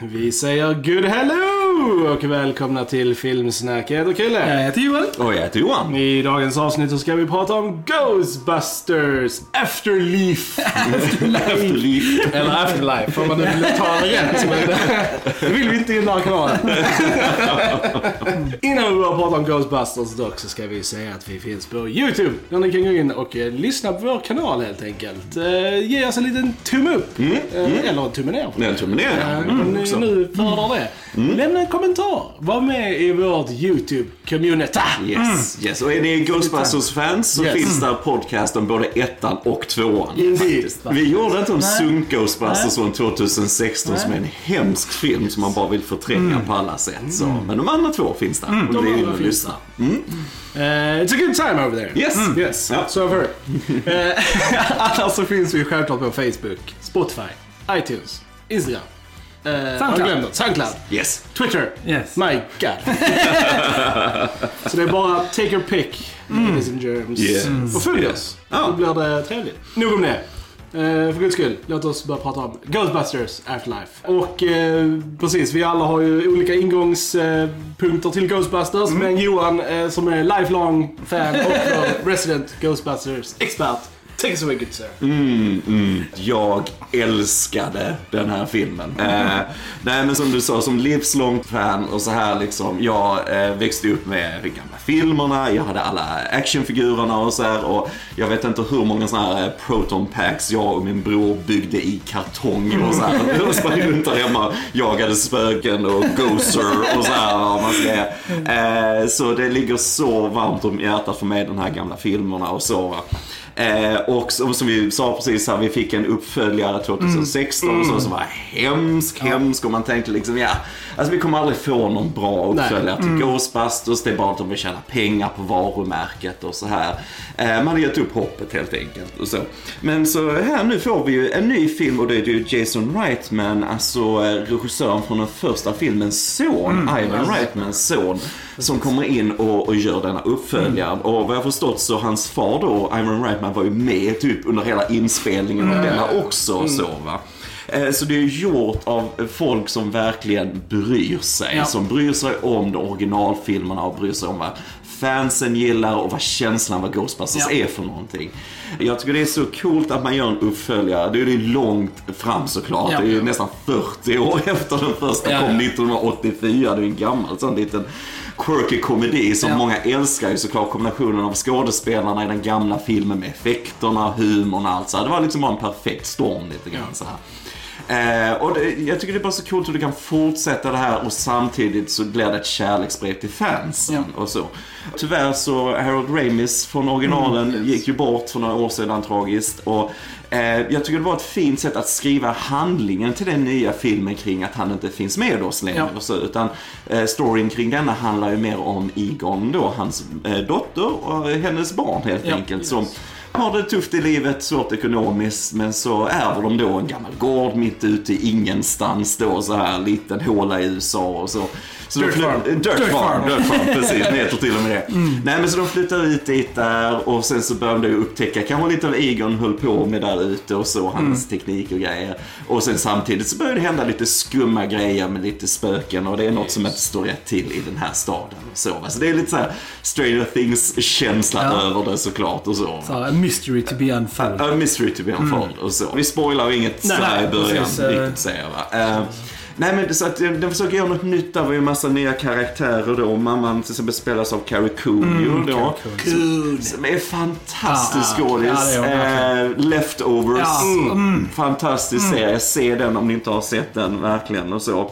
Vi säger good hello och välkomna till Filmsnack. Jag heter Kille. Jag heter Joel. Och jag heter Johan. I dagens avsnitt så ska vi prata om Ghostbusters Afterleaf. Efterliv. Eller Afterlife, om man nu vill ta det rätt. Men det vill vi inte i den här kanalen. Innan vi börjar prata om Ghostbusters dock så ska vi säga att vi finns på YouTube. Där ni kan gå in och eh, lyssna på vår kanal helt enkelt. Eh, ge oss en liten tumme upp. Eh, Eller en tumme ner. Det är en tumme ner. Eh, Mm, om ni också. nu föredrar det. Lämna en kommentar. Var med i vårt YouTube-community. Yes, yes. Och är ni Ghostbusters-fans så Yes. finns där podcast om både ettan och tvåan. Indeed. Vi gjorde inte om. Sunk Ghostbusters från 2016 som är en hemsk film som man bara vill förtränga på alla sätt. Så. Men de andra två finns där. Om De ni vill andra finns lyssna. Eh, it's a good time over there. Yes. Yes, Ja. so I've heard. Eh, Annars så finns vi självklart på Facebook, Spotify, iTunes, Instagram. Uh, Soundcloud. Soundcloud. Yes. Twitter. Yes. My God. så det är bara take your pick, ladies and germs. Yes. Och följ oss. Då blir det trevligt. Nog om det. Eh, för guds skull, låt oss börja prata om Ghostbusters Afterlife. Och eh, precis, vi alla har ju olika ingångspunkter till Ghostbusters. Men Johan eh, som är lifelong fan och resident Ghostbusters expert. Take us away good sir. Mm, mm. Jag älskade den här filmen. Eh, nej men som du sa, som livslångt fan och så här liksom. Jag eh, växte upp med de gamla filmerna, jag hade alla actionfigurerna och så här. Och jag vet inte hur många sådana här eh, proton packs jag och min bror byggde i kartong och så här. Jag sprang runt där hemma, jagade spöken och ghoster och så här. vad Man ska, eh, så det ligger så varmt om hjärtat för mig, de här gamla filmerna och så. Eh, och som, som vi sa precis här, vi fick en uppföljare 2016 och så, som var hemsk, hemsk. Och man tänkte liksom ja, alltså vi kommer aldrig få någon bra uppföljare till Ghostbusters, det är bara att de vill tjäna pengar på varumärket och så här. Eh, man hade gett upp hoppet helt enkelt och så. Men så här nu får vi ju en ny film och det är ju Jason Reitman, alltså eh, regissören från den första filmens son, Ivan Reitmans son, som kommer in och, och gör denna uppföljare. Och vad jag förstått så hans far då, Ivan Reitman, var ju med typ under hela inspelningen av denna också. och Så, va? Eh, Så det är gjort av folk som verkligen bryr sig. Ja. Som bryr sig om de originalfilmerna och bryr sig om vad fansen gillar och vad känslan vad Ghostbusters Ja. är för någonting. Jag tycker det är så coolt att man gör en uppföljare. Det är ju långt fram såklart. Ja. Det är ju nästan 40 år efter den första kom ja. 1984. Det är ju en gammal sån liten quirky komedi som Ja. många älskar ju såklart kombinationen av skådespelarna i den gamla filmen med effekterna, humorn och allt så här. Det var liksom bara en perfekt storm lite grann så här. Eh, och det, jag tycker det är bara så coolt hur du kan fortsätta det här och samtidigt så blir det ett kärleksbrev till fansen och så. Tyvärr så, Harold Ramis från originalen gick ju bort för några år sedan tragiskt. Och eh, jag tycker det var ett fint sätt att skriva handlingen till den nya filmen kring att han inte finns med oss längre. Ja. Och så, utan eh, storyn kring denna handlar ju mer om Egon då, hans eh, dotter och hennes barn helt Ja. enkelt. Som har det tufft i livet, svårt ekonomiskt, men så ärver de då en gammal gård mitt ute i ingenstans då, så här liten håla i USA och så så Dirt farm. Dirt, Dirt farm. farm. Dirt farm, precis. Det heter till och med det. Nej men så de flyttar ut dit där och sen så börjar de upptäcka kanske lite av Egon höll på med där ute och så, hans teknik och grejer. Och sen samtidigt så börjar det hända lite skumma grejer med lite spöken och det är något som inte står rätt till i den här staden. och Så, så det är lite så här Stranger Things-känsla Ja. över det såklart och så. Så, a mystery to be unfolded. A mystery to be unfolded och så. Vi spoilar inget Nej, så här i början precis, eh. riktigt säger jag va. Eh, Nej men det- så att eh, den försöker göra något nytt. Det var ju en massa nya karaktärer då. Mamman till exempel spelas av Carrie Cooney då. Cool. Som är fantastisk Ja, ja, skådis. ja, det är hon eh, Leftovers. Ja, Mm. Fantastisk serie. Se den om ni inte har sett den verkligen och så.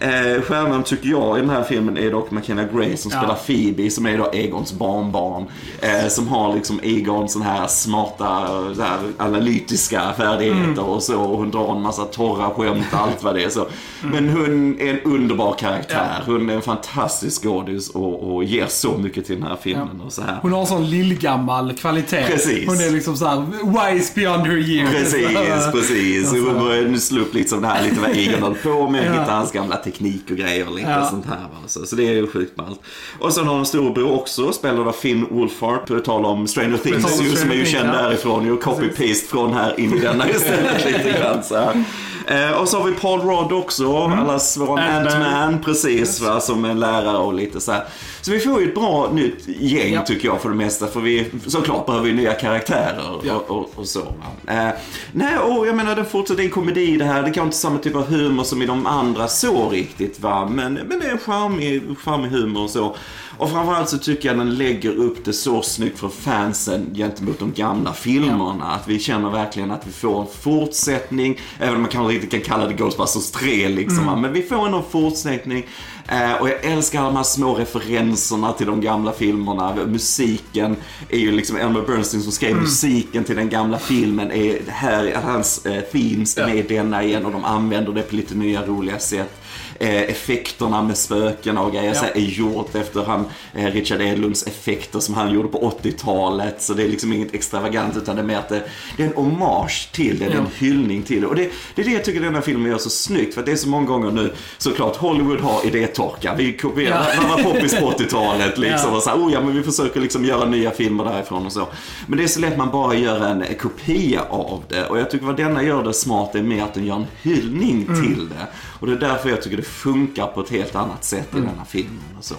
Eh, stjärnan tycker jag i den här filmen är dock McKenna Gray som Ja. spelar Phoebe som är då Egons barnbarn. Eh, som har liksom Egons sån här smarta, så här, analytiska färdigheter och så. Och hon drar en massa torra skämt och allt vad det är. Så. Men hon är en underbar karaktär. Hon är en fantastisk skådis och, och ger så mycket till den här filmen. Och så här. Hon har sån lillgammal kvalitet. Precis. Hon är liksom såhär wise beyond her years. Precis, precis. Hon började slå upp liksom det här lite vad Egon höll på med. Ja. Hitta hans gamla teknik och grejer och lite Ja. sånt här. Så, så det är ju sjukt ballt. Och sen har hon storebror också, spelad av Finn Wolfhard. På tal om Stranger Things ju, som är ju känd därifrån. Ju copy-paste från här in i denna istället lite grann så här. Eh, och så har vi Paul Rudd också, allas vår Ant-Man. Precis va, som en lärare och lite så här. Så vi får ju ett bra nytt gäng Ja. tycker jag för det mesta, för vi såklart behöver vi nya karaktärer Ja. och, och, och så. Eh, nej, och jag menar den fortsätter en komedi det här, det kan inte samma typ av humor som i de andra så riktigt va, men, men det är en charmig, charmig humor och så. Och framförallt så tycker jag den lägger upp det så snyggt för fansen gentemot de gamla filmerna. Att vi känner verkligen att vi får en fortsättning, även om man kanske inte kan kalla det Ghostbusters 3 liksom. va. Men vi får ändå en fortsättning. Eh, och jag älskar alla de här små referenserna till de gamla filmerna. Musiken är ju liksom Elmer Bernstein som skrev musiken till den gamla filmen. Är här, hans eh, themes är med i denna igen och de använder det på lite nya roliga sätt. Eh, effekterna med spöken och grejer så här är gjort efter han, eh, Richard Edlunds effekter som han gjorde på 80-talet. Så det är liksom inget extravagant utan det är mer att det, det är en hommage till det, det är en hyllning till det. Och det, det är det jag tycker den här filmen gör så snyggt. För att det är så många gånger nu, såklart Hollywood har idétorka. Vi kopierar, Ja. man var poppis på 80-talet liksom. Ja. Och så här, oh ja men vi försöker liksom göra nya filmer därifrån och så. Men det är så lätt man bara gör en kopia av det. Och jag tycker vad denna gör det smart är mer att den gör en hyllning till det. Och det är därför jag tycker det funkar på ett helt annat sätt i denna filmen och så.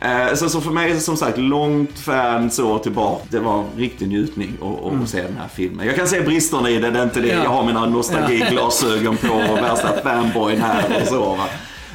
Eh, så, så för mig som sagt, långt fan så tillbaka. Det var en riktig njutning att att se den här filmen. Jag kan se bristerna i det, det är inte det. Ja. Jag har mina nostalgiglasögon på och värsta fanboyn här och så va.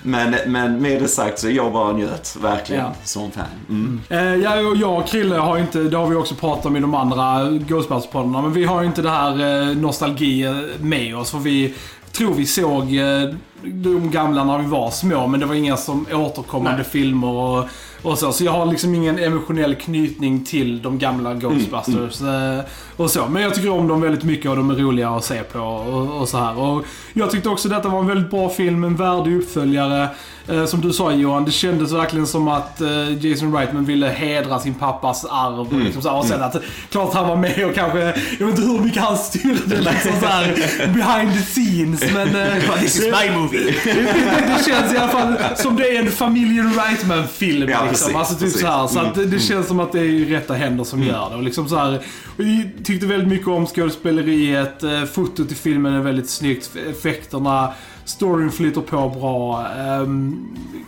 Men, men med det sagt så jag bara njöt verkligen Ja. som fan. Mm. Eh, ja, och jag och Krille har inte, det har vi också pratat om i de andra Ghostbusters-poddarna, men vi har ju inte det här eh, nostalgi med oss. För vi tror vi såg eh, de gamla när vi var små, men det var inga som återkommande Nej. filmer och, och så. Så jag har liksom ingen emotionell knytning till de gamla Ghostbusters. Eh, och så. Men jag tycker om dem väldigt mycket och de är roliga att se på och, och så här. Och jag tyckte också detta var en väldigt bra film, en värdig uppföljare. Eh, som du sa Johan, det kändes verkligen som att eh, Jason Reitman ville hedra sin pappas arv. Och, liksom så och sen att, klart han var med och kanske, jag vet inte hur mycket han styrde liksom så här, behind the scenes. Men eh, This is my movie. det, det, det känns i alla fall som det är en familjen Reitman-film. Ja, liksom. precis, alltså, typ precis. så här, så att det, Mm, känns som att det är rätta händer som gör det. Och liksom så här, och jag tyckte väldigt mycket om skådespeleriet. Fotot i filmen är väldigt snyggt. Effekterna. Storyn flyter på bra. Ehm,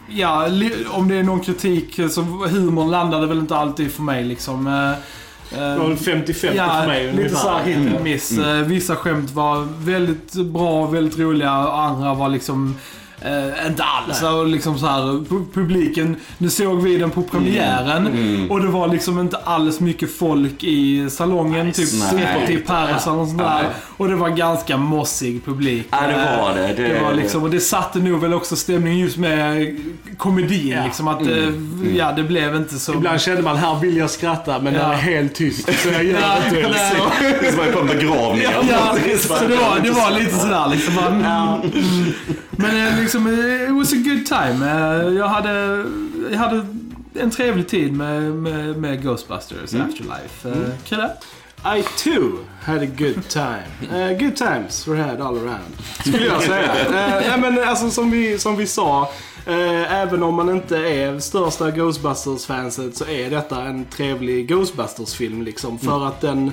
ja, om det är någon kritik så humorn landade väl inte alltid för mig liksom. Eh, Det var väl 50-50 Ja, för mig lite såhär hit and miss. Eh, Vissa skämt var väldigt bra, väldigt roliga och andra var liksom eh, inte alls. Och liksom så här, pu- publiken, nu såg vi den på premiären och det var liksom inte alls mycket folk i salongen. typ nej. Super Paris eller något sånt där. Och det var ganska mossig publik. Ja, det var det. Det, Det- var liksom, och det satte nog väl också stämningen just med komedin. Ja. Liksom att, eh, ja det blev inte så... Ibland kände man, här vill jag skratta, men Ja. det är helt tyst. Så jag gör Ja, inte det. Det att jag på en begravning. Ja, så det var, det var lite sådär liksom. Man, mm. Men eh, liksom, eh, it was a good time. Eh, Jag hade, jag hade en trevlig tid med, med, med Ghostbusters Afterlife. Eh, Krille? I too had a good time. Uh, good times were had all around. Skulle jag säga. Uh, ja, men alltså som vi, som vi sa. även om man inte är största Ghostbusters-fanset så är detta en trevlig Ghostbusters-film liksom. För att den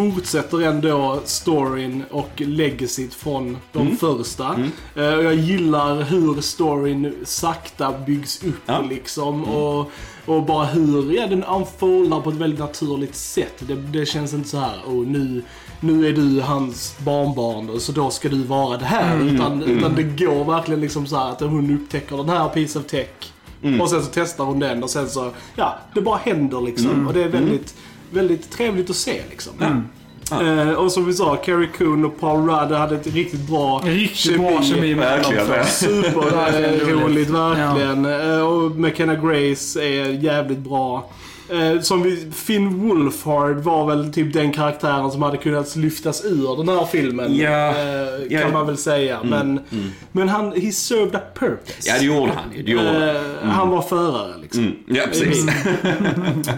fortsätter ändå storyn och legacyt från de första. Eh, och jag gillar hur storyn sakta byggs upp Ja. liksom. Och, och bara hur ja, den unfoldar på ett väldigt naturligt sätt. Det, det känns inte så här, oh, nu, nu är du hans barnbarn och så då ska du vara det här. Utan, utan det går verkligen liksom så här att hon upptäcker den här piece of tech. Och sen så testar hon den och sen så, ja, det bara händer liksom. Och det är väldigt, väldigt trevligt att se liksom. Eh, och som vi sa, Carrie Coon och Paul Rudd hade ett riktigt bra Riktigt bra kemi med Verkligen. dem. Superroligt verkligen. Eh, Och McKenna Grace är jävligt bra. Eh, Som vi, Finn Wolfhard var väl typ den karaktären som hade kunnat lyftas ur den här filmen. Ja. eh, Ja. Kan man väl säga. Men, men han, he served a purpose. Ja, det gjorde han. Det gjorde han. Eh, Han var förare liksom. Mm. Ja, precis.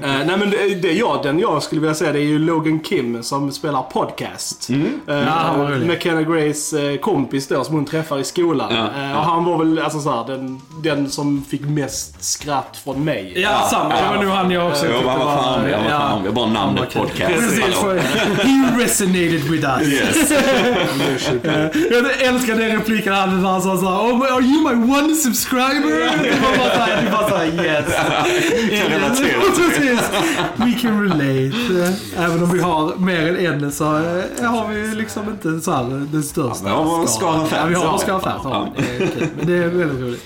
Eh, nej men det, det jag, den jag skulle vilja säga det är ju Logan Kim som spelar podcast. Mm. Eh, Ja, vad roligt. McKenna Grace eh, kompis då som hon träffar i skolan. Ja, Eh, ja. och han var väl alltså så här, den, den som fick mest skratt från mig. Ja, samma. Det var nog han jag också också Jo, tyckte han var var- charmig, han var ja. charmig. Bara namnet var- podcast. Precis, för he resonated with us. Yes. Jag älskar den repliken han när han sa såhär oh, Are you my one subscriber? Det var bara såhär, det var såhär yes. Precis. We can relate. Även om vi har mer än en så eh, har vi liksom inte så här den största. Ja, vi har vår skara fans. Ja, vi har Ja. vår skara fans. Men det är väldigt roligt.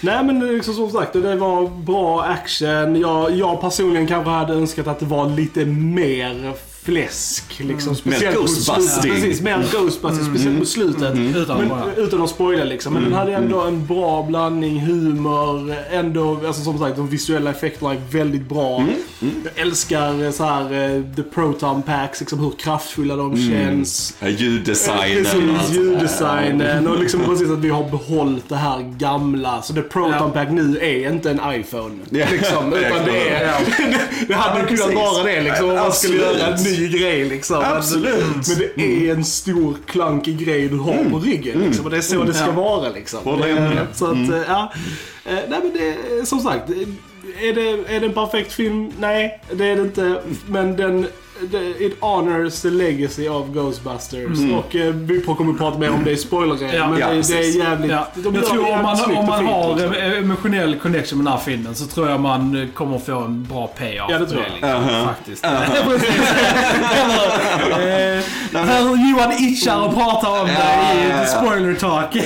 Nej men liksom, som sagt, det var bra action. Jag, jag personligen kanske hade önskat att det var lite mer fläsk. Liksom, speciellt på slutet. Ghostbusting. Precis, mer Ghostbusters. Speciellt på slutet. Utan Men, bara. utan att spoila liksom. Men den hade ändå en bra blandning humor. Ändå, alltså som sagt, de visuella effekterna är väldigt bra. Jag älskar eh, så här eh, the proton packs, liksom hur kraftfulla de känns. Ljuddesignen. Precis, ljuddesignen och liksom precis att vi har behållit det här gamla. Så det Proton. Pack nu är inte en iPhone. Liksom, utan det är... det hade Ja, kunnat vara det liksom om man skulle Absolut. göra en ny grej liksom. Absolut. Men det är en stor klankig grej du har på ryggen liksom. Och det är så det ska Ja. vara liksom. Med. Så att, eh, ja. Eh, Nej men det, som sagt. Är det, är det en perfekt film? Nej, det är det inte. Men den... It honors the legacy of Ghostbusters. Och eh, vi kommer att prata mer om det i spoiler Ja, men ja, det, det är jävligt... Ja. de Jag tror om man, om man har liksom. en emotionell connection med den här filmen så tror jag man eh, kommer få en bra payoff. Ja, det tror jag. Liksom, Faktiskt. Eller, eh, Här Johan itchar och pratar om det i ja, spoiler talk.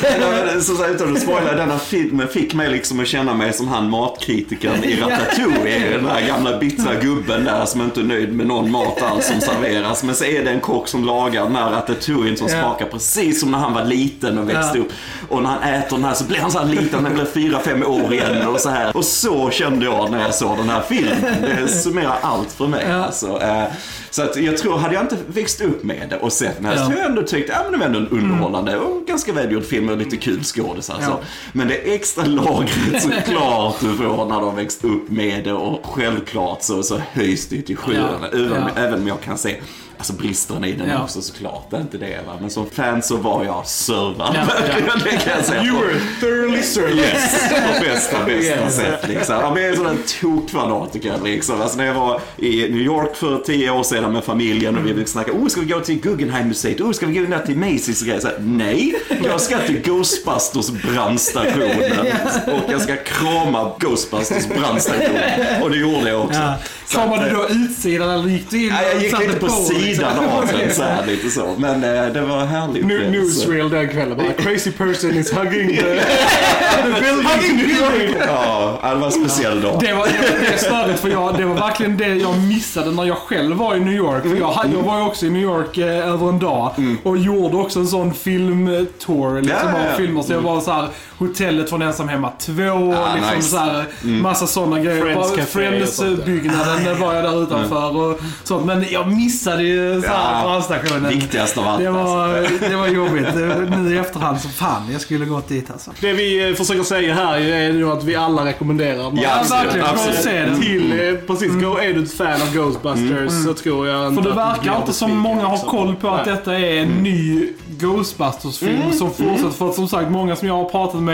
Så, så, utan att spoila, denna filmen fick mig liksom att känna mig som han matkritikern i Ratatouille. Den där gamla bittra gubben där som inte är nöjd med någon mat alls som serveras. Men så är det en kock som lagar den här ratatouillen som smakar precis som när han var liten och växte upp. Och när han äter den här så blir han så här liten, han blir fyra, fem år igen och så här. Och så kände jag när jag såg den här filmen. Det summerar allt för mig. Alltså, eh, så att jag tror, hade jag inte växt upp med det och sett den här Ja. så hade jag ändå tyckt, ja men det var ändå en underhållande och ganska välgjord film och lite kul skådis alltså. Ja. Men det extra lagret såklart du får när de växt upp med det och självklart så, så höjs det till skyarna. Ja. Även, även om jag kan se Alltså bristerna i den Ja. också såklart, det är inte det va. Men som fan så var jag servad. Ja. det kan jag säga. You were thoroughly served. Yes, på bästa, bästa Yes. sätt liksom. Jag blev en sån där tokfanatiker liksom. Alltså när jag var i New York för tio år sedan med familjen och vi ville snacka, oh ska vi gå till Guggenheim-museet? Oh ska vi gå ner till Macy's och grejer? Så här, Nej, jag ska till Ghostbusters brandstationen och jag ska krama Ghostbusters brandstation. Och det gjorde jag också. Ja. Kramade du då utsidan eller gick du in Ja, jag gick lite på liksom? Sidan av den så här, lite så. Men eh, det var härligt. New, newsreel den kvällen. Bara, crazy person is hugging the, the building. Hugging building. Ja, det var en speciell dag. Det var, det var det störigt för jag, det var verkligen det jag missade när jag själv var i New York. För jag, jag var ju också i New York eh, över en dag och gjorde också en sån filmtour liksom, Ja, ja, ja. av filmer. Så jag var så här, hotellet från Ensam Hemma 2, liksom nice. så här, massa sådana grejer. Friends. Friends-byggnaden var jag där utanför och sånt. Men jag missade ju så här Ja, brandstationen. Viktigast av allt. Det alltså. var, det var jobbigt. Nu i efterhand så fan, jag skulle gått dit alltså. Det vi eh, försöker säga här är ju att vi alla rekommenderar. Ja, absolut, verkligen. Absolut. se den. Till, eh, precis, go, är du ett fan av Ghostbusters så tror jag inte För det verkar inte som många har koll på att detta är en ny Ghostbusters-film som fortsätter. För att som sagt, många som jag har pratat med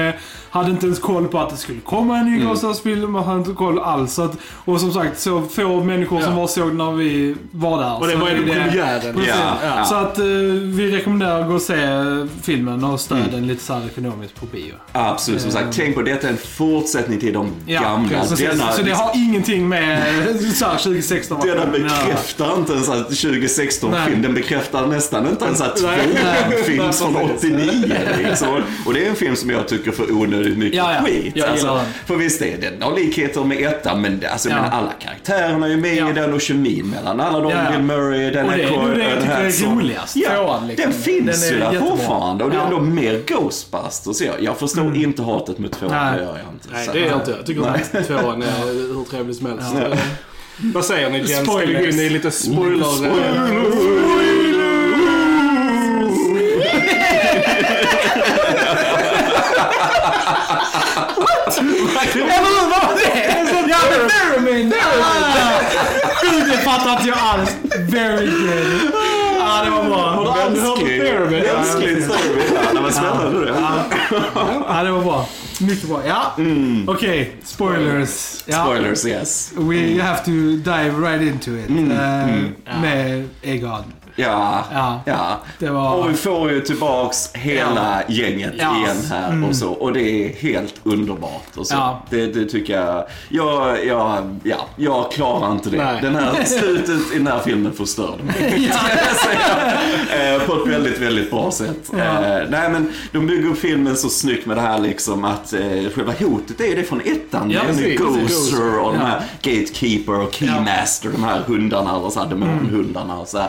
hade inte ens koll på att det skulle komma en ny Ghostbusters-film. Man hade inte koll alls. Att, och som sagt, så få människor som Ja. var såg när vi var där. Och det Så var ju premiären. Ja, ja. Så att eh, vi rekommenderar att gå och se filmen och stödja den lite så ekonomiskt på bio. Absolut, som sagt. Tänk på detta är en fortsättning till de gamla. precis. Denna, Så det har ingenting med så här 2016 denna bekräftar inte ens att 2016-film, Nej. den bekräftar nästan inte ens att Nej. tvåan-film Nej, från precis. 89. Liksom. Och det är en film som jag tycker får onödigt mycket Ja, ja. skit. Jag den. för visst är den har likheter med ettan, men det- alltså, Ja. men alla karaktärerna är ju med Ja. i den och kemin mellan alla de. Ja, ja. Bill Murray, Dan Och det är Aykroyd, nog det jag Anne tycker är Hathaway. roligast. Ja, liksom. den finns Den ju där fortfarande och det är Ja. ändå mer Ghostbusters. Jag, jag förstår inte hatet mot tvåan, Nej. det gör jag inte. Nej, Så- det är jag inte. Jag tycker att tvåan är hur trevlig som helst. Ja. Vad säger ni Jens? Ska vi gå in i lite spoiler? Vad var det? Ja, Merriman! Gud, det fattar inte jag alls. Very good. Ja, det var bra. Mänskligt story. Ja, det var spännande det. Ja, det var bra. Mycket bra. Ja, okej. Spoilers. Ja. Spoilers, yes. We have to dive right into it. Eh, Med Egon. Ja, Ja. ja. Det var- Och vi får ju tillbaks hela gänget Ja. igen här och så. Och det är helt underbart. Och så. Ja. Det, det tycker jag. Jag, jag, ja, jag klarar inte det. Nej. Den här slutet i den här filmen förstörde mig. Eh, På ett väldigt, väldigt bra sätt. Ja. Eh, Nej men de bygger upp filmen så snyggt med det här liksom att eh, själva hotet är det från ettan. Ja, precis. Ghoster och de Ja. här Gatekeeper och Keymaster, de här hundarna, eller så här demonhundarna och så här.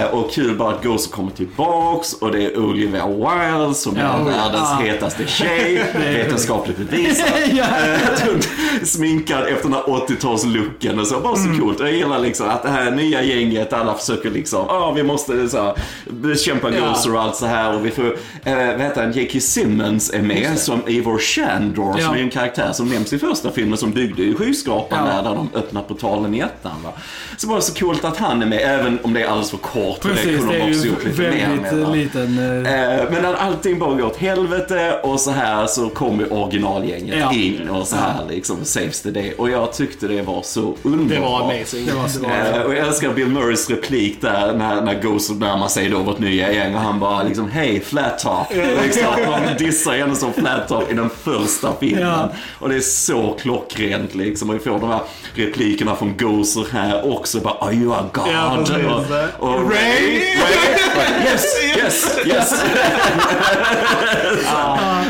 Eh, och kul bara att Ghoster kommer tillbaks och det är Olivia Wilde som Ja. är världens Ja. hetaste tjej, vetenskapligt bevisat. Ja. Eh, sminkad efter den här 80-talslooken och så. Bara så coolt. Och jag gillar liksom att det här nya gänget, alla försöker liksom, ja vi måste så här, bekämpa Ja. Ghoster och allt så här. Och vi får, eh, vad heter han, J.K. Simmons är med som Eivor Shandor Ja. som är en karaktär som nämns i första filmen som byggde i skyskrapan Ja. där, där de öppnar portalen i ettan. Va? Så bara så coolt att han är med, även om det är alldeles för kort. Och Precis, kunde det de är också ju gjort lite mer väldigt eh, liten... eh, Eh, Men när allting bara går åt helvete och så här så kommer originalgänget Ja. in och så här liksom saves the day. Och jag tyckte det var så underbart. Det var amazing. Det var så Eh, och jag älskar Bill Murrays replik där när, när Ghost närmar sig då vårt nya gäng och han bara liksom Hej flat top. liksom, de dissar henne som flat top i den första filmen. Ja. Och det är så klockrent liksom. Och vi får de här replikerna från Gozer här också. Bara Are you a god? Ja, och, och Ray? Ray? Yes, yes, yes.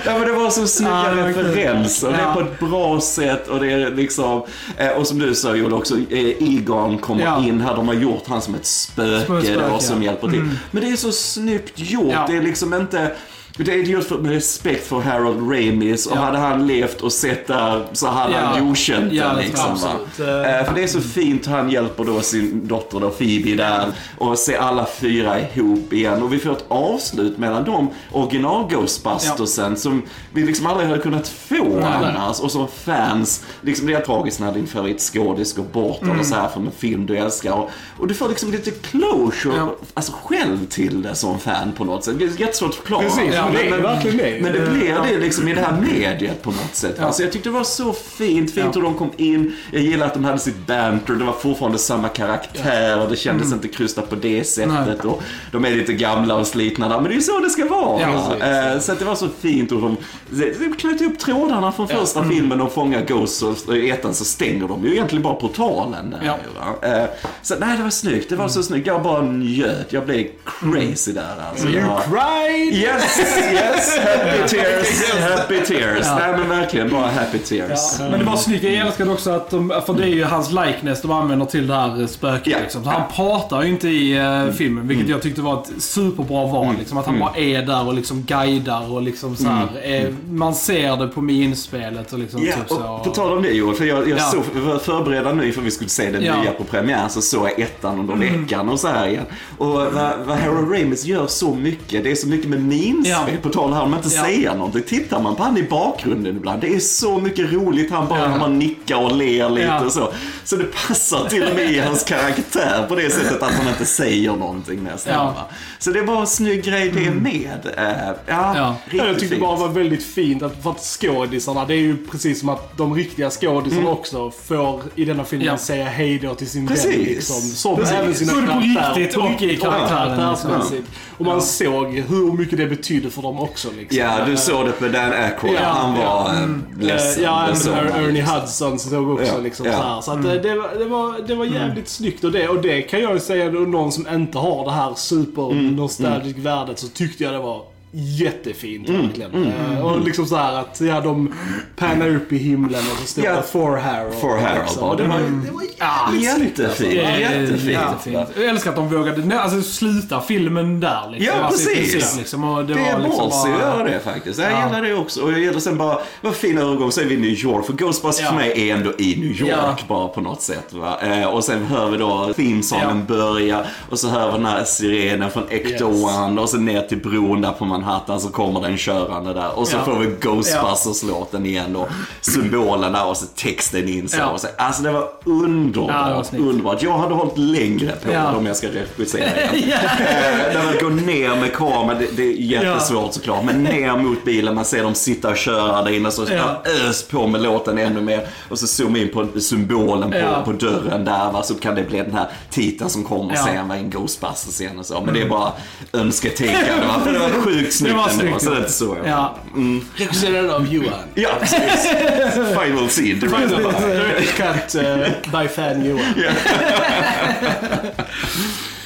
ja, men det var så snygga Ja, kul. referenser. Det är Ja. på ett bra sätt och det är liksom, eh, och som du sa Joel också, eh, Egon kommer Ja. in här. De har gjort han som ett spöke, spöke, då, som ja. hjälper till. Men det är så snyggt gjort. Ja. Det är liksom inte det är gjort för, med respekt för Harold Ramis och Ja. hade han levt och sett där så hade Ja. han godkänt Ja, det liksom. Va? absolut. Eh, För det är så fint, han hjälper då sin dotter då, Phoebe där och ser alla fyra ihop igen. Och vi får ett avslut mellan de original Ghostbustersen som vi liksom aldrig hade kunnat få annars. Och som fans, liksom det är tragiskt när din favoritskådis går bort Mm. eller så här från en film du älskar. Och, och du får liksom lite closure, Ja. alltså själv till det som fan på något sätt. Det är jättesvårt att förklara. Precis, Ja, men det är men- verkligen det. men det blir det liksom i det här mediet på något sätt. Ja. Alltså jag tyckte det var så fint, fint hur de kom in. Jag gillar att de hade sitt banter, det var fortfarande samma karaktär och det kändes inte krystat på det sättet. Mm. Och de är lite gamla och slitna där, men det är ju så det ska vara. Ja. Eh, så det var så fint och de, de knöt upp trådarna från första Mm. filmen och fångar Ghost och i ettan så stänger de ju egentligen bara portalen där. Ja. va? Eh, Så nej, det var snyggt. Det var så snyggt. Jag bara njöt. Jag blev crazy där alltså. You Jag- cried! Yes, yes, happy tears, happy tears. Nej men verkligen bara happy tears. Men det var snyggt. Jag älskade också att de, för det är ju hans likeness de använder till det här spöket. Ja. Liksom. Så han pratar ju inte i eh, filmen, vilket jag tyckte var ett superbra val. Liksom. Att han bara är där och liksom guidar och liksom så här, eh, Man ser det på minspelet och liksom Ja, typ så. och på tal om det Joel, för jag, jag Ja. såg, var förberedda nu för vi skulle se den Ja. nya på premiär, så såg jag ettan under veckan och så här igen. Och vad, vad Harold Ramis gör så mycket, det är så mycket med minspel, Ja. På tal här om inte Ja. säga någonting. Tittar man på han i bakgrunden ibland, det är så mycket roligt, han bara Ja. man nickar och ler lite Ja. och så. Så det passar till och med i hans karaktär på det sättet att han inte säger någonting nästan. Ja. Mm. va. Så det var en snygg grej det med. Eh, ja, Ja. riktigt Jag tyckte fint. bara det var väldigt fint att, för att skådisarna, det är ju precis som att de riktiga skådisarna också får i denna filmen Ja. säga hej då till sin Precis. vän liksom. Som Precis. även sina Både på karaktärer. riktigt och i karaktären, karaktärsmässigt. Och man såg hur mycket det betydde för dem också liksom. Ja, du såg det med Dan Aykroyd. Ja, han var ja. ja. ledsen. Eh, Ja, Er- Ernie. Hudson såg också Ja, liksom ja. så här. Så att eh, det, var, det, var, det var jävligt snyggt och det, och det kan jag ju säga någon som inte har det här super nostalgic värdet så tyckte jag det var jättefint Mm, verkligen. Eh, Och liksom så här att ja, de pannar upp i himlen och så står Ja. det For Harold. For Harold, liksom. ja. Och det var, det var jävligt Jättefint. Det är Jättefint. jättefint. Jag älskar att de vågade nej, alltså, sluta filmen där. Liksom. Ja, Alltså, precis. princip, Liksom, och det, Det är var liksom ballsy att göra det faktiskt. Jag Ja. gillar det också. Och jag gillar sen bara, vad fin övergång, så är vi i New York. För Ghostbusters Ja. för mig är ändå i New York Ja. bara på något sätt. Va? Eh, och sen hör vi då themesången börja och så hör vi den här sirenen från Ecto Yes. One och så ner till bron där på man Manhattan så kommer den körande där. Och så Ja. får vi Ghostbusters-låten igen då. Symbolen där och så texten in så. Ja. Och så. Alltså det var underbart. Ja, underbart. Jag hade hållit längre på Ja. om jag ska regissera igen. Eh, När man går ner med kameran, det, det är jättesvårt såklart. Men ner mot bilen, man ser dem sitta och köra där inne. Så Ja. ös på med låten ännu mer. Och så zooma in på symbolen på, Ja. på dörren där. Va? Så kan det bli den här titeln som kommer Ja. sen, va? en Ghostbusters-scen och så. Men det är bara önsketänkande. va? För det var sjukt snyggt Det var ändå. snyggt. Så det så. Ja. Regisserad av Johan. Ja, precis. Final scene. Director's cut uh, by fan Johan.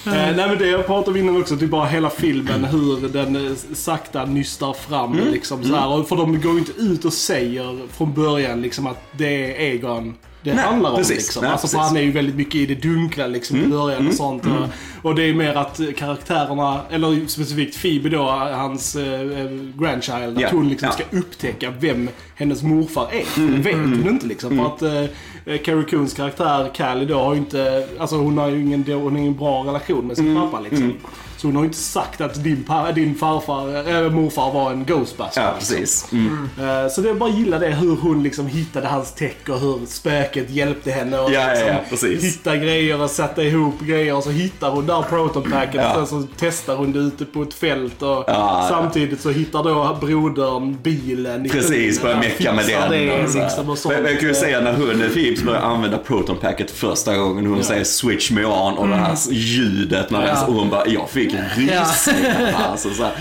Eh, nej men det jag pratade om innan också, typ bara hela filmen, hur den eh, sakta nystar fram liksom så här. Och För de går ju inte ut och säger från början liksom att det är Egon det Nej, handlar om. precis. Liksom. Nej, alltså, precis. han är ju väldigt mycket i det dunkla liksom, i början och sånt. Och, och det är mer att karaktärerna, eller specifikt Phoebe då, hans eh, eh, grandchild, Ja, att hon liksom ja. ska upptäcka vem hennes morfar är. Det vet hon inte liksom. För att eh, Carrie Coons karaktär Callie då har ju inte, alltså hon har ju ingen, hon har ingen bra relation med sin pappa liksom. Så hon har ju inte sagt att din, din farfar, äh, morfar var en Ghostbuster. Ja, liksom. precis. Mm. Eh, Så det jag bara gillar det hur hon liksom hittade hans täck och hur spöket hjälpte henne att Ja, liksom ja, precis. hitta grejer och sätta ihop grejer. Och så hittar hon där protonpacket Ja. och sen så testar hon det ute på ett fält. Och Ja. samtidigt så hittar då brodern bilen Precis, börjar mecka med den. Det, och så här. liksom, och sånt. men, jag kan ju säga när hon, Philips börjar använda Proton Packet första gången, hon säger switch me on och det här ljudet när Ja. och hon bara, jag fick en rysning. Alltså, så här.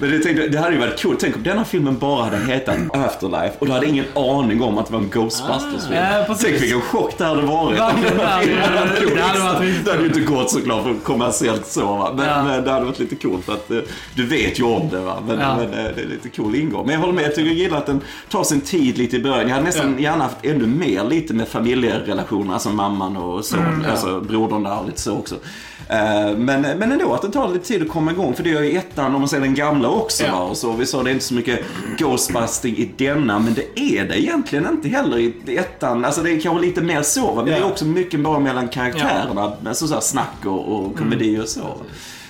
Men det, tänkte, det hade ju varit coolt. Tänk om denna filmen bara hade hetat Afterlife och du hade ingen aning om att det var en Ghostbusters-film. Ah. Ja. Tänk vilken chock det hade varit. Verkligen, Det hade coolt. Det hade varit Det hade ju inte gått såklart för kommersiellt så va. Men, Ja. men det hade varit lite coolt att eh, du vet ju om det va. Men, Ja. men eh, det är lite cool ingång. Men jag håller med, jag tycker jag gillar att den tar sin tid lite i början. Jag hade nästan gärna haft ännu mer lite med familjerelationer, alltså mamman och son, Mm, alltså brodern där och lite så också. Eh, Men, men ändå att det tar lite tid att komma igång. För det gör ju ettan, om man ser den gamla också. Ja. Och så, vi sa det är inte så mycket ghostbusting i denna, men det är det egentligen inte heller i ettan. Alltså det är kanske lite mer så, va? men det är Ja. också mycket bara mellan karaktärerna. Alltså så här snack och, och komedi och så.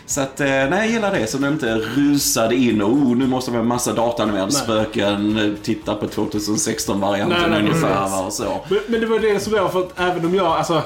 Så att, eh, nej jag gillar det. Så den inte rusade in och oh, nu måste vi ha en massa datanimerade spöken. Titta på 2016-varianten Nej, nej, ungefär. Och så. Men, men det var det som var för att även om jag, alltså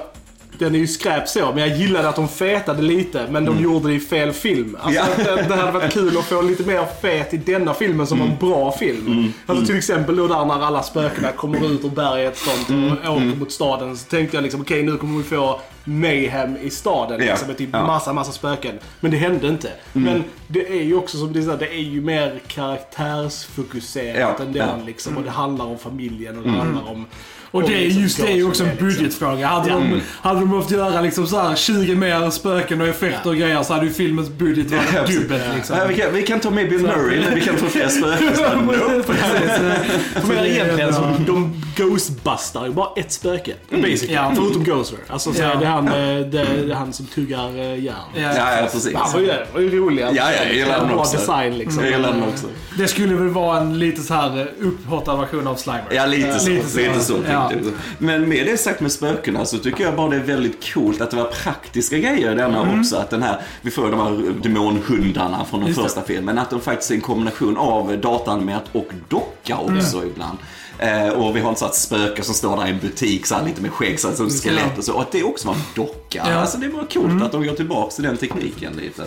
den är ju skräp så, men jag gillade att de fetade lite, men de gjorde det i fel film. Alltså, Mm. Ja. det, det hade varit kul att få lite mer fet i denna filmen som Mm. en bra film. Alltså till exempel då där när alla spökena kommer ut ur berget sånt, Mm. och åker mot staden. Så tänkte jag liksom, okej nu kommer vi få mayhem i staden. Ja. Liksom, med typ Ja. massa, massa spöken. Men det hände inte. Men det är ju också som du säger, det är ju mer karaktärsfokuserat Ja, än den liksom. Och det handlar om familjen och det handlar om... Och det är just det är ju också en budgetfråga. Hade, de, hade de behövt göra liksom så här 20 mer spöken och effekter och grejer så hade ju filmens budget Ja, varit precis. dubbelt liksom. Ja, vi, kan, vi kan ta med Bill Murray, men vi kan få fler spöken. Så, Så är egentligen så de ghostbustar ju bara ett spöke. Basically. Ja. Förutom Ghoster. Alltså så Ja. är det, han, eh, det, är han som tuggar eh, järn. Ja. Ja, ja, precis. Han var ju, det var ju rolig. Ja, ja, jag gillar den också. design liksom. Jag gillar den också. Det skulle väl vara en lite så här eh, upphottad version av Slimer. Ja, lite så. Lite Lite så. Ja. Men med det sagt med spökena så tycker jag bara det är väldigt coolt att det var praktiska grejer i denna också. Att den här, vi får de här demonhundarna från den Just det. första filmen. Att de faktiskt är en kombination av dataanimerat och docka också ibland. Eh, och vi har inte så att spöken som står där i en butik så här, lite med skägg, så här, som skelett och så. Och att det också var en docka. Ja. Alltså det var coolt att de går tillbaka till den tekniken lite.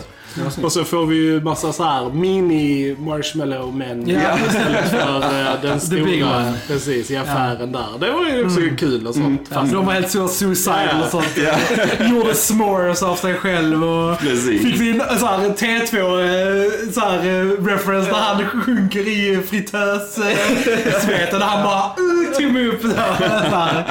Och så får vi ju massa så här mini marshmallow män Ja. istället för eh, den stora. Precis, i affären där. Det var ju också kul och sånt. Ja, de var helt så suicidal Ja. och sånt. Gjorde s'mores av sig själv och Precis. fick vi en så här, en T2 eh, så här, eh, reference där han sjunker i fritös-sveten han bara uh, tog mig upp. Så här.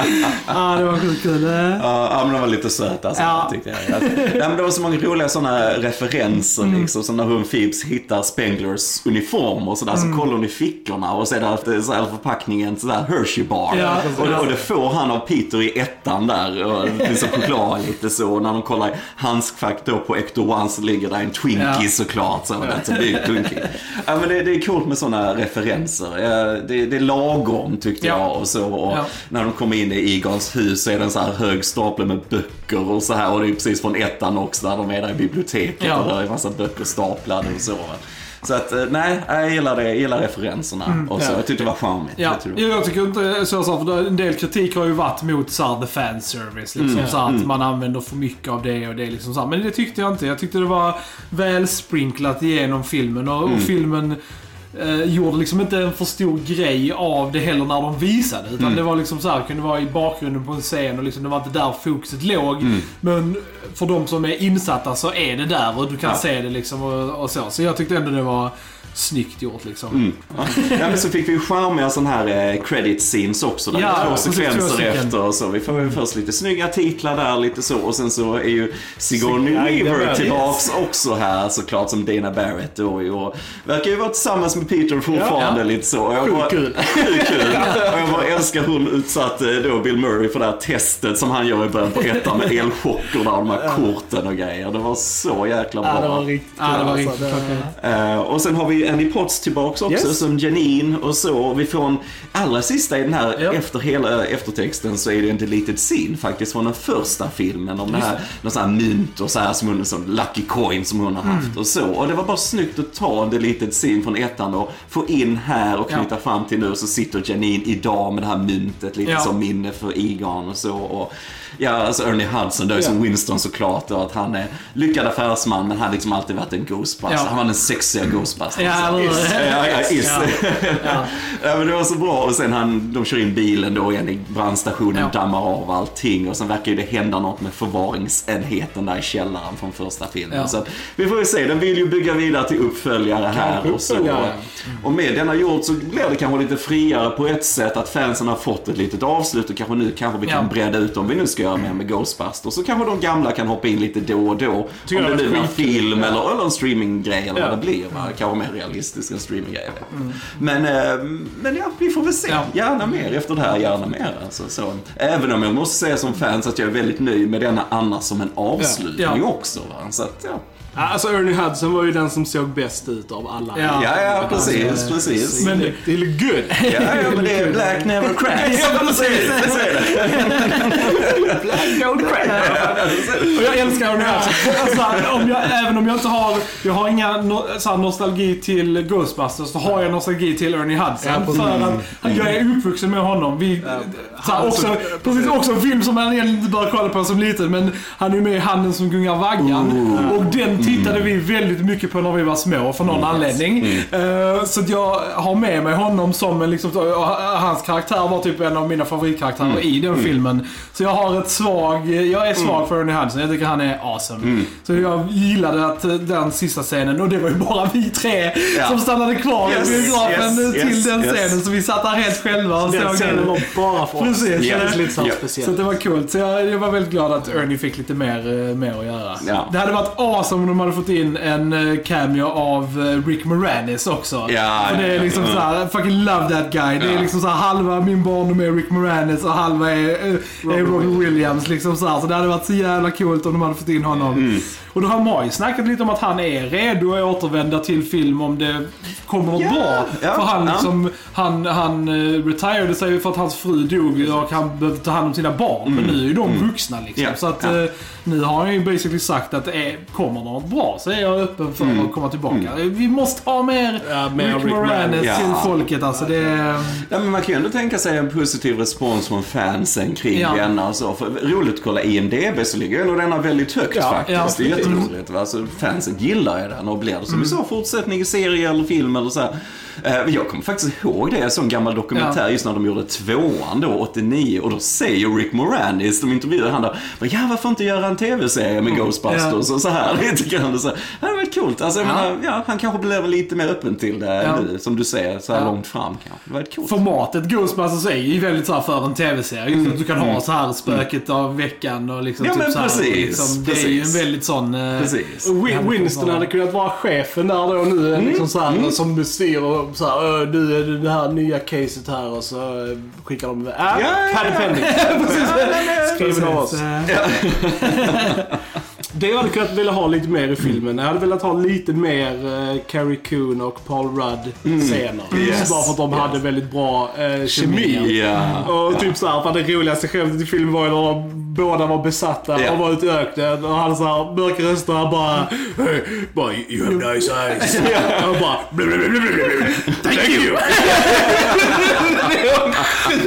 Ja, det var sjukt kul. Eh, Ja, ja, men de var lite söta alltså, Ja. tyckte jag. Men det var så många roliga sådana referenser Mm. liksom. Som när hon Phoebes hittar Spenglers uniform och sådär. Mm. Så kollar hon i fickorna och så är det så här, förpackningen sådär Hershey bar. Ja, och, och det får han av Peter i ettan där. Och liksom choklad lite så. Och när de kollar i handskfack då på Ecto One så ligger där en Twinkie Ja. såklart. Så, det är Twinkie. Ja, men det, det är coolt med sådana referenser. Det, det är lagom tyckte Ja. jag. Och så, och när de kommer in i Egons hus så är det en så här hög stapel med böcker och så här. Och det är precis från ettan också där de är där i biblioteket Ja. och där är massa böcker staplade och så. Så att, eh, nej, jag gillar det. Jag gillar referenserna. och så, ja. jag tyckte det var charmigt. Ja, det jag, tycker inte så jag sa, för en del kritik har ju varit mot så här, the fanservice. Liksom, så här, att man använder för mycket av det och det. Liksom, så här. Men det tyckte jag inte. Jag tyckte det var väl sprinklat igenom filmen. Och, och filmen eh, gjorde liksom inte en för stor grej av det heller när de visade. Utan det var liksom så här, kunde vara i bakgrunden på en scen och liksom, det var inte där fokuset låg. Men för de som är insatta så är det där och du kan Ja. se det liksom och, och så. Så jag tyckte ändå det var snyggt gjort liksom. Mm. Ja. ja, men så fick vi ju charmiga sådana här eh, credit scenes också. Där Ja, det två sekvenser efter och så. Vi får ju först lite snygga titlar där, lite så. Och sen så är ju Sigourney Weaver yes. tillbaks också här såklart som Dana Barrett då. Och verkar ju vara tillsammans med Peter fortfarande Ja. lite så. Och jag Sjukt bara- kul. Kul. Och jag bara älskar hon utsatte då Bill Murray för det här testet som han gör i början på ettan med elchockerna och de här korten och grejer. Det var så jäkla bra. Ja, det var riktigt Ja, det var kul, riktigt alltså. klockrent. Eh, och sen har vi Annie Potts tillbaks också Yes. som Janine och så. Vi får en allra sista i den här, Ja. efter hela eftertexten så är det en deleted scene faktiskt från den första filmen om det här, någon sån här mynt och så här som hon, sån lucky coin som hon har Mm. haft och så. Och det var bara snyggt att ta en deleted scene från ettan och få in här och knyta Ja. fram till nu så sitter Janine idag med det här myntet lite Ja. som minne för Egon och så. Och, ja, alltså Ernie Hudson då är som Ja. Winston såklart och att han är lyckad affärsman men han har liksom alltid varit en Ghostbuster. Ja. Han var den sexiga Ghostbuster. Ja, hur? Ja, ja, is. Ja. Ja. Men det var så bra. Och sen han, de kör in bilen då igen i brandstationen, Ja. dammar av allting. Och sen verkar ju det hända något med förvaringsenheten där i källaren från första filmen. Så att, vi får ju se, den vill ju bygga vidare till uppföljare här och så. uppföljare. Och med denna gjort så blir det kanske lite friare på ett sätt att fansen har fått ett litet avslut och kanske nu kanske vi kan bredda ut om vi nu ska göra mer med Ghostbusters. Så kanske de gamla kan hoppa in lite då och då. Tycker om det blir var en film eller, eller en streaminggrej eller Ja. vad det blir. Va? Kanske mer realistisk än streaminggrej. inte. Men, eh, men ja, vi får väl se. Ja. Gärna mer efter det här, gärna mer. Alltså, så. Även om jag måste säga som fans att jag är väldigt nöjd med denna annars som en avslutning Ja. också. Va? Så att, ja. Ja, Alltså Ernie Hudson var ju den som såg bäst ut av alla. Ja. Ja, ja, precis, Alltså, precis. Men det det är good. Ja, ja, men det är Black Never Cracks. Ja, precis. Det säger det. Black don't crack. Och jag älskar Ernie Hudson. Alltså, om jag, även om jag inte har, jag har inga no, så här, nostalgi till Ghostbusters, så har jag nostalgi till Ernie Hudson. Ja, för att jag är uppvuxen med honom. Vi, så här, också, precis, också en film som man egentligen inte bör kolla på som liten, men han är ju med i Handen som gungar vaggan. Och den tittade vi väldigt mycket på när vi var små, för någon anledning. Eh, så att jag har med mig honom som en liksom, och hans karaktär var typ en av mina favoritkaraktärer i den filmen. Så jag har ett svag, jag är svag för Ernie Hudson. Jag tycker han är awesome. Så jag gillade att eh, den sista scenen, och det var ju bara vi tre Ja. som stannade kvar Yes, i biografen yes, till yes, den yes. scenen. Så vi satt där helt själva och Den såg scenen den. var bara för oss. Precis. Det kändes Ja. lite så. Så det var coolt. Så jag, jag var väldigt glad att Ernie fick lite mer, eh, mer att göra. Ja. Det hade varit awesome om de hade fått in en eh, cameo av eh, Rick Moranis också. Ja, För det är ja, liksom ja. såhär, fucking love that guy. Det är Ja. liksom såhär, halva min barndom är Rick Moranis och halva är, är, är Robin Williams. Liksom så, här. så det hade varit så jävla coolt om de hade fått in honom. Mm. Och då har man ju snackat lite om att han är redo att återvända till film om det kommer något Ja, bra. ja, för han liksom, han, han uh, retirede sig för att hans fru dog och han behövde ta hand om sina barn. Men nu är ju de vuxna liksom. Mm. Så att eh, nu har han ju basically sagt att är, kommer något bra så är jag öppen för Mm. att komma tillbaka. Vi måste ha mer, Ja, Rick, Rick Moranis. Ja. till folket alltså. Det är, Ja, men man kan ju ändå tänka sig en positiv respons från fansen kring Ja. denna och så. För roligt att kolla IMDB så ligger ändå denna väldigt högt Ja, faktiskt. ja jätteroligt. Va? Alltså, fansen gillar ju den och blir det som vi sa fortsättning i serie eller film eller så här. Eh, men jag kommer faktiskt ihåg det, jag såg en gammal dokumentär just när de gjorde tvåan då, 89. Och då säger Rick Moranis, de intervjuar han där, ja varför inte göra en tv-serie med Ghostbusters Ja. och så här grann. Och så, det hade varit coolt. Alltså, jag Ja. menar, ja, han kanske blir väl lite mer öppen till det Ja. nu, som du säger, så här Ja. långt fram kanske. Det var ett coolt. Formatet Ghostbusters är ju väldigt så här för en tv-serie. Just att du kan Mm. ha så här spöket av veckan och liksom Ja, typ men så här, precis, liksom, Det är ju en precis. väldigt sån... eh, Precis. Win- Winston hade kunnat vara chefen där då nu, liksom så här, som styr och så här, "Ö, du är det här nya caset här och så eh, skickar de iväg. Äh, Ja, ja, ja. Penny. Skriven av oss. Det jag hade kunnat vilja ha lite mer i filmen. Jag hade velat ha lite mer uh, Carrie Coon och Paul Rudd-scener. Yes. Bara för att de hade väldigt bra uh, kemi. Ja. Och typ såhär, för det roligaste skämtet i filmen var ju när de båda var besatta Ja. och var ute i öknen. Och han såhär, mörka röster han bara hey, bara You have nice eyes. Och bara "Blah, blah, blah, blah. Thank you. Ja, men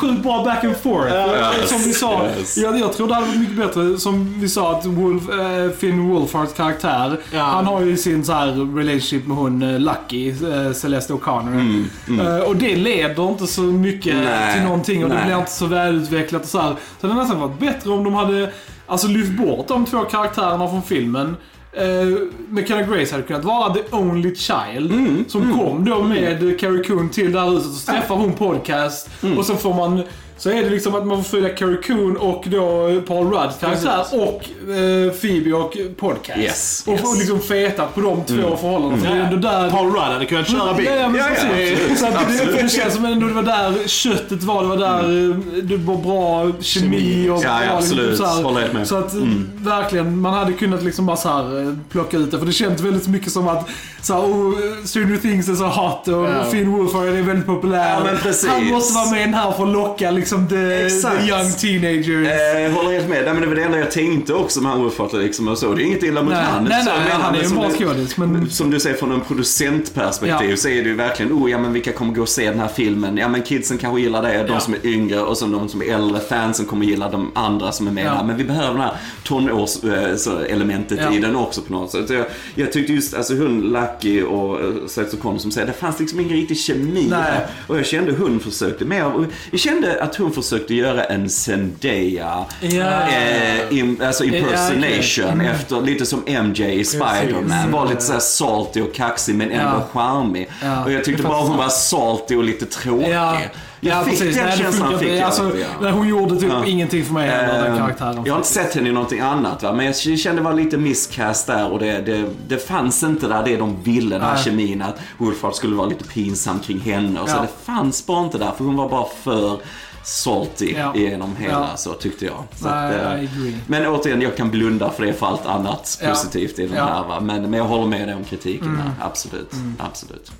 sjukt bra back and forth. Yes, Som vi sa, yes. jag, jag tror det hade varit mycket bättre. Som vi sa att Wolf, eh, Finn Wolfhards karaktär, Ja. han har ju sin så här relationship med hon eh, Lucky, eh, Celeste O'Connor. Eh, och det leder inte så mycket Mm, Nej, till någonting och det nej. blir inte så välutvecklat och så här. Så det hade nästan varit bättre om de hade alltså, lyft bort de två karaktärerna från filmen. Uh, McKenna Grace hade kunnat vara the only child Mm, som kom då med Carrie Coon till det här huset. Och så träffar hon podcast Mm. och så får man så är det liksom att man får följa Carrie Coon och då Paul Rudd karaktär och eh, Phoebe och podcast. Yes, och yes. liksom fetat på de två förhållandena. För det är där... Paul Rudd hade kunnat köra bil. Ja, men Ja, ja, absolut, Så att det, det känns som ändå det var där köttet var. Det var där eh, det var bra kemi och Ja, ja, bra, absolut. så, här, med. så att verkligen, man hade kunnat liksom bara så här eh, plocka ut det. För det känns väldigt mycket som att så här, oh, Stranger Things är så hot och Ja. Finn Wolfhard är väldigt populär. Ja, men precis. Han måste vara med i den här för att locka liksom the, Exakt. the young teenagers. Eh, håller helt med. Nej, men det var det enda jag tänkte också med han Wolfhard liksom och så. Det är inget illa mot Nej, han. nej, nej, menar, han är en som bra du- skådis, men- Som du säger från en producentperspektiv Ja. så är det ju verkligen, oh ja men vilka kommer gå och se den här filmen? Ja men kidsen kanske gillar det, de Ja. som är yngre och så de som är äldre, fansen kommer gilla de andra som är med Ja. här. Men vi behöver det här tonårselementet Ja. i den också på något sätt. Så Jag, jag tyckte just, alltså hon Lucky och uh, Celeste O'Connor som säger, det fanns liksom ingen riktig kemi Nej. här. Och jag kände hon försökte mer, jag kände att hon försökte göra en Zendaya Ja. eh, in, alltså impersonation Ja, okej. efter, lite som MJ i Spider-Man. Var lite såhär salty och kaxig men ändå Ja. charmig. Ja, Och jag tyckte bara hon var salty och lite tråkig. Ja, Jag ja fick precis. den Nej, känslan fick jag. Alltså, ja. hon gjorde typ Ja. ingenting för mig heller, den Eh, karaktären. Jag har inte sett henne i någonting annat va, men jag kände det var lite miscast där och det, det, det fanns inte där det de ville, den här Nej. kemin, att Wolfhard skulle vara lite pinsam kring henne och så. Ja. Det fanns bara inte där, för hon var bara för salty Ja. genom hela, Ja. så tyckte jag. Så Nej, att, eh, I men återigen, jag kan blunda för det för allt annat Ja. positivt i den Ja. här va. Men, men jag håller med dig om kritiken här, absolut. absolut.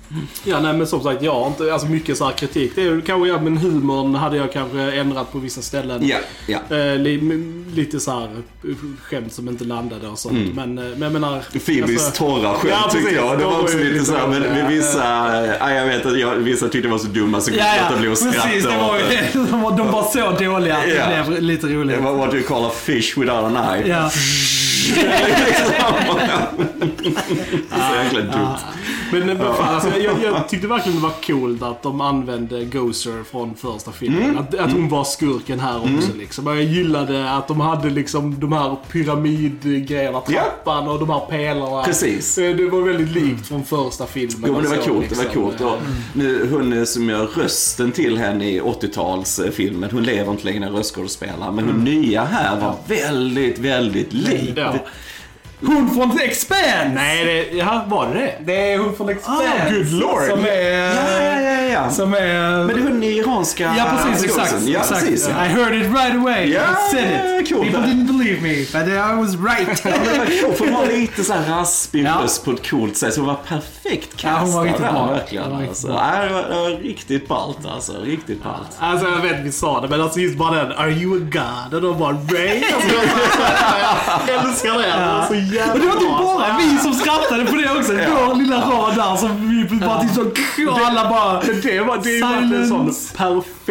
Ja, nej men som sagt, jag har inte, alltså mycket så här kritik. Det är kanske, ja men humorn hade jag kanske ändrat på vissa ställen. Ja, ja. Eh, li, lite så här eh, skämt som inte landade och sånt. Men, eh, men jag menar... Phoebes alltså- torra skämt Ja, tyckte jag. Det De var också lite lite såhär, men vissa, ja, jag vet att jag, vissa tyckte det var så dumma så kunde jag inte låta bli att skratta precis. Det var, ju- de, var, de var så dåliga att Ja. det blev lite roligt. var what you call a fish without an eye. Ja. så jäkla dumt. Men, men fan, alltså, jag, jag tyckte verkligen det var coolt att de använde Gozer från första filmen. Mm. Att, att hon var skurken här också liksom. Jag gillade att de hade liksom de här pyramidgrejerna, Ja. trappan och de här pelarna. Precis. Eh, Det var väldigt likt från första filmen. Jo men det var coolt, det var liksom. coolt. Och nu, hon som gör rösten till henne i 80-talsfilmen, hon lever inte längre, röstskådespelare. Men hon nya här var väldigt, väldigt lik. Ja. Hon från Expand! Nej, det, ja, var det det? Det är hon från Expand. Ah, good lord. Som är... Ja, ja, ja, ja. Som är... Men det är hon i iranska Ja precis, exakt. Ja, exakt. precis. I heard it right away. Ja, I said it. cool. People didn't believe me, but I was right. Ja, det var för hon har lite så här raspig Ja. röst på ett coolt sätt. Så hon var perfekt Ja, hon var riktigt där, bra. verkligen. Hon var riktigt alltså. bra. Det, var, det var riktigt ballt alltså. Riktigt ballt. Alltså jag vet vi sa det, men alltså just bara den Are you a god? Och de bara Ray? Alltså, jag älskar det. Det var så jävla Och det var inte bra. bara vi som skrattade på det också. Vår lilla rad där som vi bara typ så... Och alla bara... Det var, det är ju verkligen en sån Silence.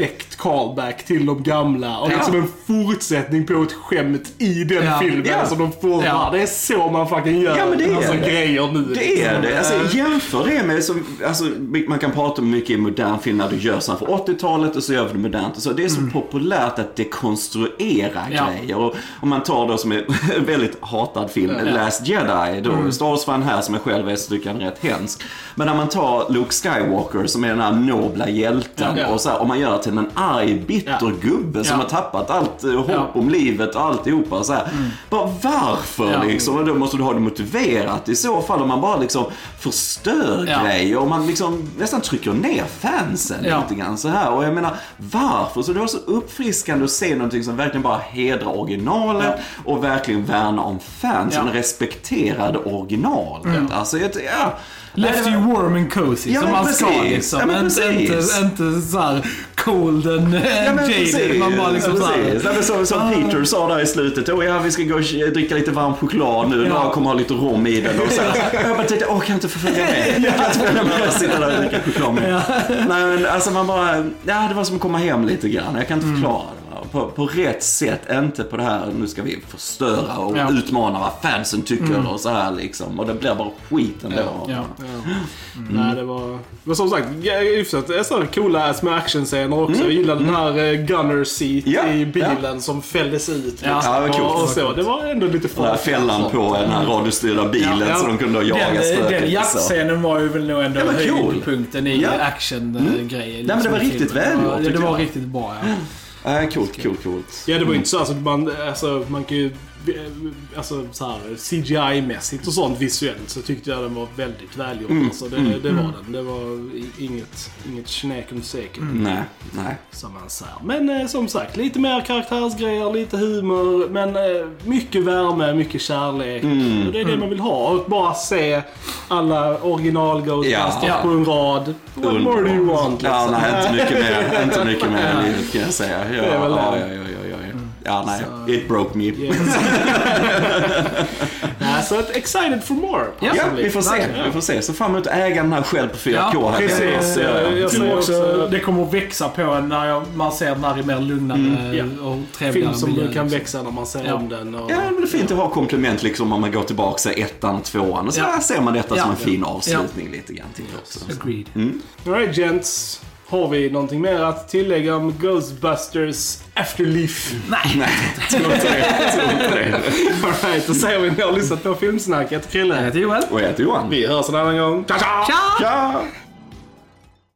Perfekt callback till de gamla. Och Ja. liksom en fortsättning på ett skämt i den Ja. filmen Ja. som de får. Ja. Det är så man fucking gör Ja, men det är alltså, det. grejer nu. Det är det. Alltså, jämför det med, som, alltså, man kan prata om mycket i modern film när du gör sånt för 80-talet och så gör vi det modernt. Och så. Det är så populärt att dekonstruera Mm. Grejer. Och om man tar då som är en väldigt hatad film, Last Jedi, då, Mm. Star Wars-fan här som jag själv är så tycker är rätt hemsk. Men när man tar Luke Skywalker som är den här nobla hjälten och så här, om man gör det till en arg, bitter Ja. gubbe som Ja. har tappat allt eh, hopp Ja. om livet och alltihopa. Så här. Bara varför Ja. liksom? Och då måste du ha det motiverat i så fall. Om man bara liksom förstör Ja. grejer och man liksom nästan trycker ner fansen Ja. lite grann så här. Och jag menar, varför? Så det var så uppfriskande att se någonting som verkligen bara hedrar originalet och verkligen värnar om fansen Ja. respekterade originalet. Alltså, jag, ja. Left you warm and cozy Ja, som man ska liksom. Ja, inte, inte, inte såhär cold and, Ja, and men jaded. Man bara liksom ja, precis. Ja, men som, som Peter sa där i slutet. Oh, ja, vi ska gå och dricka lite varm choklad nu. Ja. Jag kommer ha lite rom i den. Och så. Jag bara tänkte, åh, kan jag inte få följa med? Jag kan inte följa med och sitta där och dricka choklad med. Nej, men alltså man bara, ja, det var som att komma hem lite grann. Jag kan inte Mm. förklara det. På, på rätt sätt, inte på det här, nu ska vi förstöra och Ja. utmana vad fansen tycker och så här liksom. Och det blir bara skit ändå. Ja. Ja. Nej, det var... Men som sagt, hyfsat det är sådana coola små actionscener också. Jag gillade den här eh, gunner seat Ja, i bilen som fälldes ut. Liksom. Ja, det var coolt. Och, så. Det var ändå lite Den här fällan på den här radiostyrda bilen Ja, ja. så de kunde då jaga Den, spöket. den så. jaktscenen var ju väl nog ändå var cool. höjdpunkten i Ja. action-grejen. Nej, men det var riktigt välgjort, Ja, det var riktigt bra ja. Äh, coolt, coolt, coolt. Ja, det var ju inte så. Alltså, man, alltså, man kan ju... Alltså så här, CGI-mässigt och sånt visuellt så tyckte jag den var väldigt välgjord. Alltså, det, det var den. Det var inget, inget snack om säkert. Nej, nej. Som man säger. Men eh, som sagt, lite mer karaktärsgrejer, lite humor. Men eh, mycket värme, mycket kärlek. Mm. Och det är det man vill ha. Och bara se alla original Ghostbusters Ja. på en rad. What more do you want? Ja, liksom? nej, inte mycket mer. Inte mycket mer livet kan jag säga. Ja, Det är väl ja, det. ja, ja, ja, nej. It broke me. Yes. Nej, så att excited for more. Ja, vi får se. Ja. Vi får se. Så fram emot att äga den här själv på 4K. Ja, här. precis. Ja, ja. Jag Jag tror också det kommer att växa på en när jag, man ser den här i mer lugnare ja. och trevligare Film som miljö, kan liksom. växa när man ser Ja. om den. Och... Ja, men det är fint att ha komplement liksom om man går tillbaka till ettan, tvåan. Och så Ja. här ser man detta Ja. som en fin avslutning lite grann till också. Agreed. Alright gents. Har vi någonting mer att tillägga om Ghostbusters Afterlife? Nej. Alright, då säger vi att ni har lyssnat på Filmsnacket. Krille. Jag heter Joel. Och jag heter Johan. Vi hörs en annan gång. Ciao, ciao! Tja! Tja!